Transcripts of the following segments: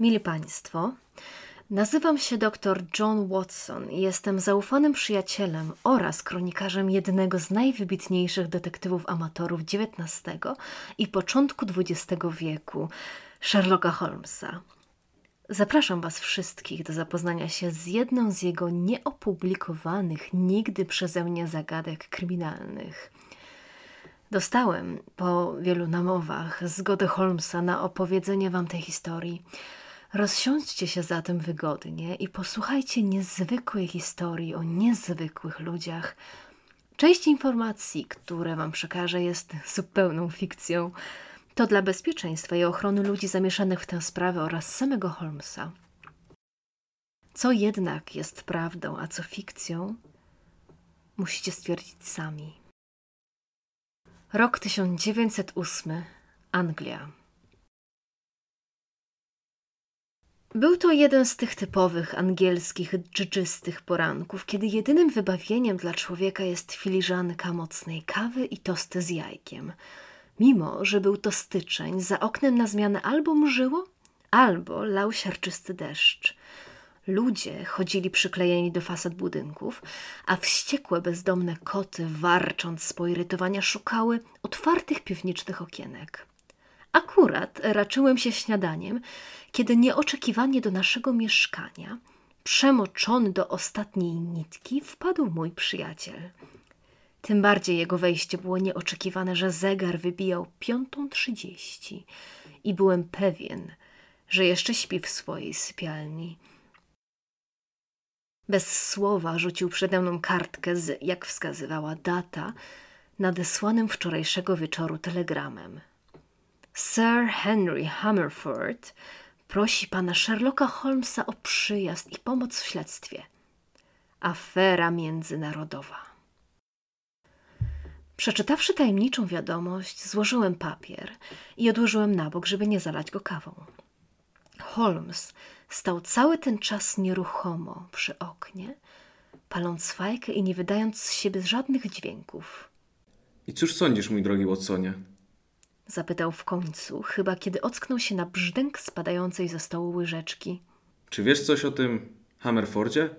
Mili Państwo, nazywam się dr John Watson i jestem zaufanym przyjacielem oraz kronikarzem jednego z najwybitniejszych detektywów amatorów XIX i początku XX wieku, Sherlocka Holmesa. Zapraszam Was wszystkich do zapoznania się z jedną z jego nieopublikowanych nigdy przeze mnie zagadek kryminalnych. Dostałem po wielu namowach zgodę Holmesa na opowiedzenie Wam tej historii. Rozsiądźcie się zatem wygodnie i posłuchajcie niezwykłej historii o niezwykłych ludziach. Część informacji, które Wam przekażę, jest zupełną fikcją. To dla bezpieczeństwa i ochrony ludzi zamieszanych w tę sprawę oraz samego Holmesa. Co jednak jest prawdą, a co fikcją, musicie stwierdzić sami. Rok 1908. Anglia. Był to jeden z tych typowych angielskich dżdżystych poranków, kiedy jedynym wybawieniem dla człowieka jest filiżanka mocnej kawy i tosty z jajkiem. Mimo, że był to styczeń, za oknem na zmianę albo mrzyło, albo lał siarczysty deszcz. Ludzie chodzili przyklejeni do fasad budynków, a wściekłe bezdomne koty, warcząc z poirytowania, szukały otwartych piwniczych okienek. Akurat raczyłem się śniadaniem, kiedy nieoczekiwanie do naszego mieszkania, przemoczony do ostatniej nitki, wpadł mój przyjaciel. Tym bardziej jego wejście było nieoczekiwane, że zegar wybijał piątą trzydzieści i byłem pewien, że jeszcze śpi w swojej sypialni. Bez słowa rzucił przede mną kartkę z, jak wskazywała data, nadesłanym wczorajszego wieczoru telegramem. Sir Henry Hammerford prosi pana Sherlocka Holmesa o przyjazd i pomoc w śledztwie. Afera międzynarodowa. Przeczytawszy tajemniczą wiadomość, złożyłem papier i odłożyłem na bok, żeby nie zalać go kawą. Holmes stał cały ten czas nieruchomo przy oknie, paląc fajkę i nie wydając z siebie żadnych dźwięków. I cóż sądzisz, mój drogi Watsonie? Zapytał w końcu, chyba kiedy ocknął się na brzdęk spadającej ze stołu łyżeczki. Czy wiesz coś o tym Hammerfordzie?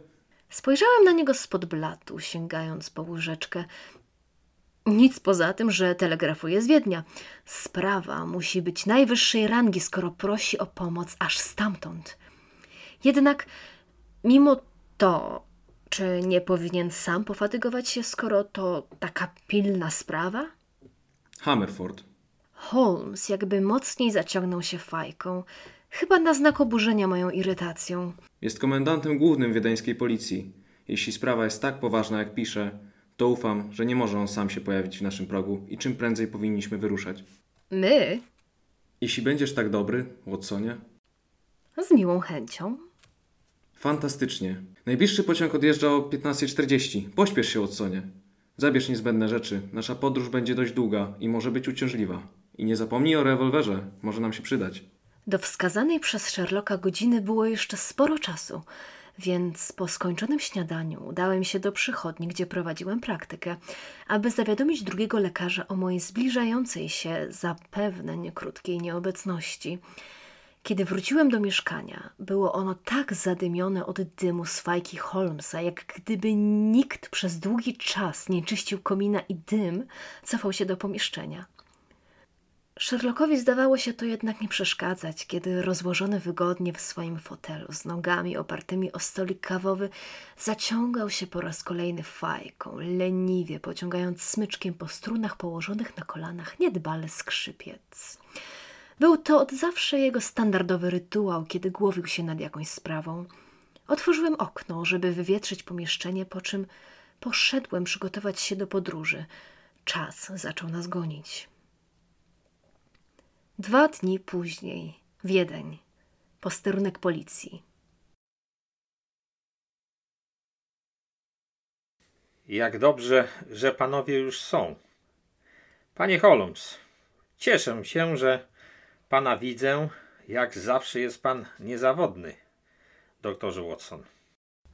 Spojrzałem na niego spod blatu, sięgając po łyżeczkę. Nic poza tym, że telegrafuje z Wiednia. Sprawa musi być najwyższej rangi, skoro prosi o pomoc aż stamtąd. Jednak mimo to, czy nie powinien sam pofatygować się, skoro to taka pilna sprawa? Hammerford. Holmes jakby mocniej zaciągnął się fajką, chyba na znak oburzenia moją irytacją. Jest komendantem głównym wiedeńskiej policji. Jeśli sprawa jest tak poważna, jak pisze, to ufam, że nie może on sam się pojawić w naszym progu i czym prędzej powinniśmy wyruszać. My? Jeśli będziesz tak dobry, Watsonie. Z miłą chęcią. Fantastycznie. Najbliższy pociąg odjeżdża o 15.40. Pośpiesz się, Watsonie. Zabierz niezbędne rzeczy. Nasza podróż będzie dość długa i może być uciążliwa. I nie zapomnij o rewolwerze. Może nam się przydać. Do wskazanej przez Sherlocka godziny było jeszcze sporo czasu, więc po skończonym śniadaniu udałem się do przychodni, gdzie prowadziłem praktykę, aby zawiadomić drugiego lekarza o mojej zbliżającej się zapewne niekrótkiej nieobecności. Kiedy wróciłem do mieszkania, było ono tak zadymione od dymu z fajki Holmesa, jak gdyby nikt przez długi czas nie czyścił komina i dym cofał się do pomieszczenia. Sherlockowi zdawało się to jednak nie przeszkadzać, kiedy rozłożony wygodnie w swoim fotelu z nogami opartymi o stolik kawowy zaciągał się po raz kolejny fajką, leniwie pociągając smyczkiem po strunach położonych na kolanach niedbale skrzypiec. Był to od zawsze jego standardowy rytuał, kiedy głowił się nad jakąś sprawą. Otworzyłem okno, żeby wywietrzyć pomieszczenie, po czym poszedłem przygotować się do podróży. Czas zaczął nas gonić. Dwa dni później, Wiedeń, posterunek policji. Jak dobrze, że panowie już są. Panie Holmes, cieszę się, że pana widzę. Jak zawsze jest pan niezawodny, doktorze Watson.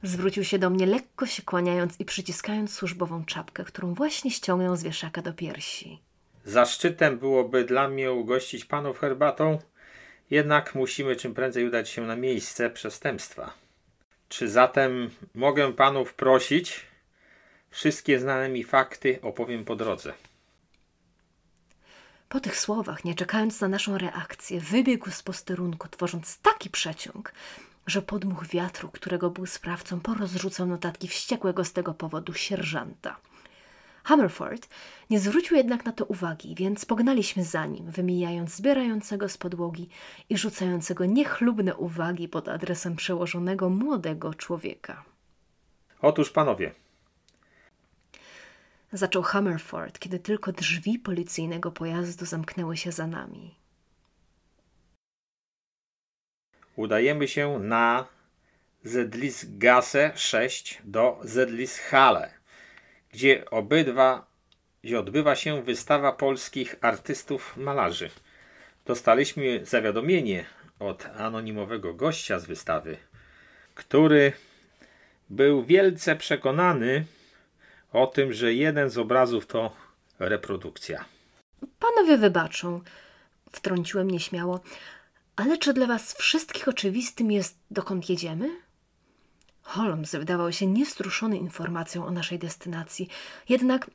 Zwrócił się do mnie, lekko się kłaniając i przyciskając służbową czapkę, którą właśnie ściągnął z wieszaka do piersi. Zaszczytem byłoby dla mnie ugościć panów herbatą, Jednak musimy czym prędzej udać się na miejsce przestępstwa. Czy zatem mogę panów prosić? Wszystkie znane mi fakty opowiem po drodze. Po tych słowach, nie czekając na naszą reakcję, wybiegł z posterunku, tworząc taki przeciąg, że podmuch wiatru, którego był sprawcą, porozrzucał notatki wściekłego z tego powodu sierżanta. Hammerford nie zwrócił jednak na to uwagi, więc pognaliśmy za nim, wymijając zbierającego z podłogi i rzucającego niechlubne uwagi pod adresem przełożonego młodego człowieka. Otóż panowie, Zaczął Hammerford, kiedy tylko drzwi policyjnego pojazdu zamknęły się za nami. udajemy się na Zedlisgasse 6 do Zedlishalle, gdzie obydwa gdzie odbywa się wystawa polskich artystów malarzy. Dostaliśmy zawiadomienie od anonimowego gościa z wystawy, który był wielce przekonany o tym, że jeden z obrazów to reprodukcja. Panowie wybaczą, wtrąciłem nieśmiało, ale czy dla was wszystkich oczywistym jest, dokąd jedziemy? Holmes wydawał się niestruszony informacją o naszej destynacji, jednak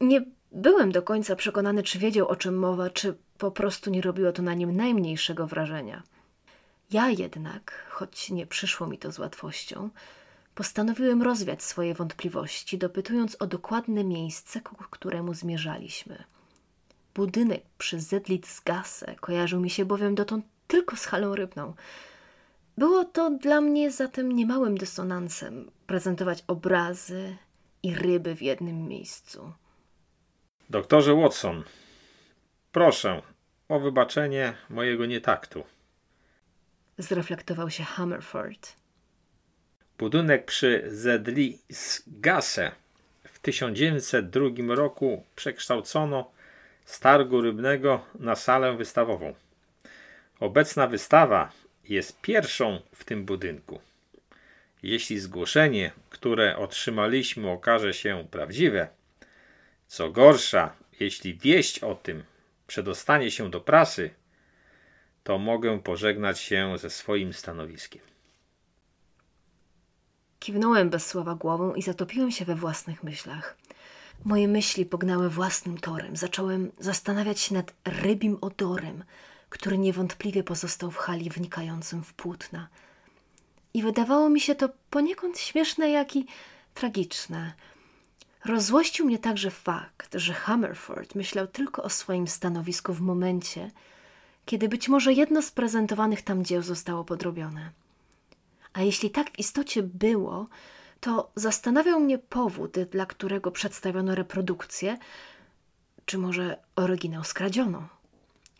nie byłem do końca przekonany, czy wiedział o czym mowa, czy po prostu nie robiło to na nim najmniejszego wrażenia. Ja jednak, choć nie przyszło mi to z łatwością, postanowiłem rozwiać swoje wątpliwości, dopytując o dokładne miejsce, ku któremu zmierzaliśmy. Budynek przy Zedlitzgasse kojarzył mi się bowiem dotąd tylko z halą rybną. Było to dla mnie zatem niemałym dysonansem prezentować obrazy i ryby w jednym miejscu. Doktorze Watson, proszę o wybaczenie mojego nietaktu. Zreflektował się Hammerford. Budynek przy Zedlisgasse w 1902 roku przekształcono z targu rybnego na salę wystawową. Obecna wystawa jest pierwszą w tym budynku. Jeśli zgłoszenie, które otrzymaliśmy, okaże się prawdziwe, co gorsza, jeśli wieść o tym przedostanie się do prasy, to mogę pożegnać się ze swoim stanowiskiem. Kiwnąłem bez słowa głową i zatopiłem się we własnych myślach. Moje myśli pognały własnym torem. Zacząłem zastanawiać się nad rybim odorem, który niewątpliwie pozostał w hali wnikającym w płótna. I wydawało mi się to poniekąd śmieszne, jak i tragiczne. Rozłościł mnie także fakt, że Hammerford myślał tylko o swoim stanowisku w momencie, kiedy być może jedno z prezentowanych tam dzieł zostało podrobione. A jeśli tak w istocie było, to zastanawiał mnie powód, dla którego przedstawiono reprodukcję, czy może oryginał skradziono.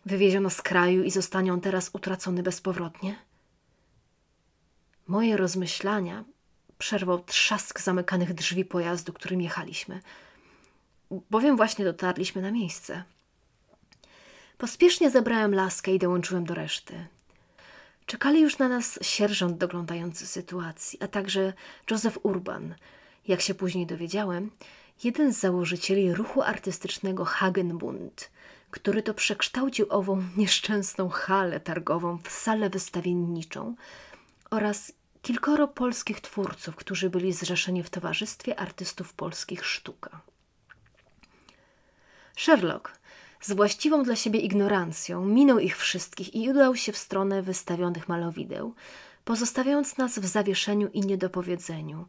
Wywieziono z kraju i zostanie on teraz utracony bezpowrotnie? Moje rozmyślania przerwał trzask zamykanych drzwi pojazdu, którym jechaliśmy, bowiem właśnie dotarliśmy na miejsce. Pospiesznie zebrałem laskę i dołączyłem do reszty. Czekali już na nas sierżant doglądający sytuacji, a także Józef Urban. Jak się później dowiedziałem, jeden z założycieli ruchu artystycznego Hagenbund, który to przekształcił ową nieszczęsną halę targową w salę wystawienniczą oraz kilkoro polskich twórców, którzy byli zrzeszeni w Towarzystwie Artystów Polskich Sztuka. Sherlock z właściwą dla siebie ignorancją minął ich wszystkich i udał się w stronę wystawionych malowideł, pozostawiając nas w zawieszeniu i niedopowiedzeniu,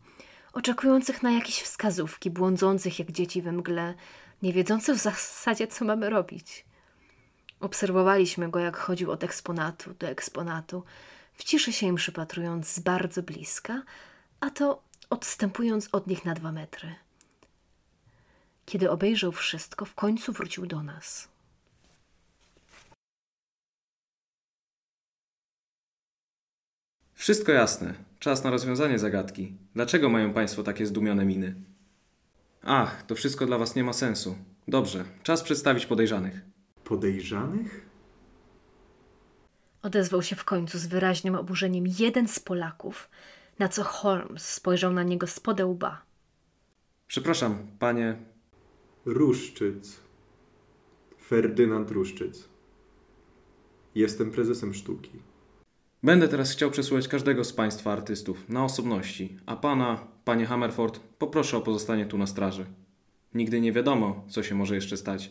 oczekujących na jakieś wskazówki, błądzących jak dzieci we mgle, nie wiedzących w zasadzie, co mamy robić. Obserwowaliśmy go, jak chodził od eksponatu do eksponatu, w ciszy się im przypatrując z bardzo bliska, a to odstępując od nich na dwa metry. Kiedy obejrzał wszystko, w końcu wrócił do nas. Wszystko jasne. Czas na rozwiązanie zagadki. Dlaczego mają Państwo takie zdumione miny? Ach, to wszystko dla Was nie ma sensu. Dobrze, czas przedstawić podejrzanych. Podejrzanych? Odezwał się w końcu z wyraźnym oburzeniem jeden z Polaków, na co Holmes spojrzał na niego z łba. Przepraszam, panie. Ruszczyc. Ferdynand Ruszczyc. Jestem prezesem sztuki. Będę teraz chciał przesłuchać każdego z Państwa artystów na osobności, a Pana, Panie Hammerford, poproszę o pozostanie tu na straży. Nigdy nie wiadomo, co się może jeszcze stać.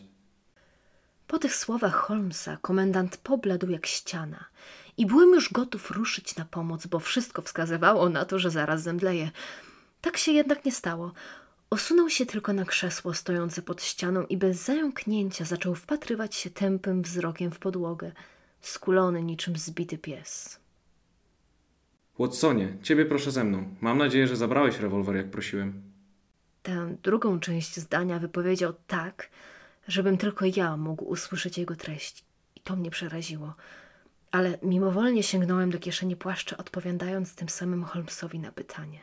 Po tych słowach Holmesa komendant pobladł jak ściana i byłem już gotów ruszyć na pomoc, bo wszystko wskazywało na to, że zaraz zemdleje. Tak się jednak nie stało. Osunął się tylko na krzesło stojące pod ścianą i bez zająknięcia zaczął wpatrywać się tępym wzrokiem w podłogę, skulony niczym zbity pies. Watsonie, Ciebie proszę ze mną. Mam nadzieję, że zabrałeś rewolwer, jak prosiłem. Tę drugą część zdania wypowiedział tak, żebym tylko ja mógł usłyszeć jego treść. I to mnie przeraziło. Ale mimowolnie sięgnąłem do kieszeni płaszcza, odpowiadając tym samym Holmesowi na pytanie.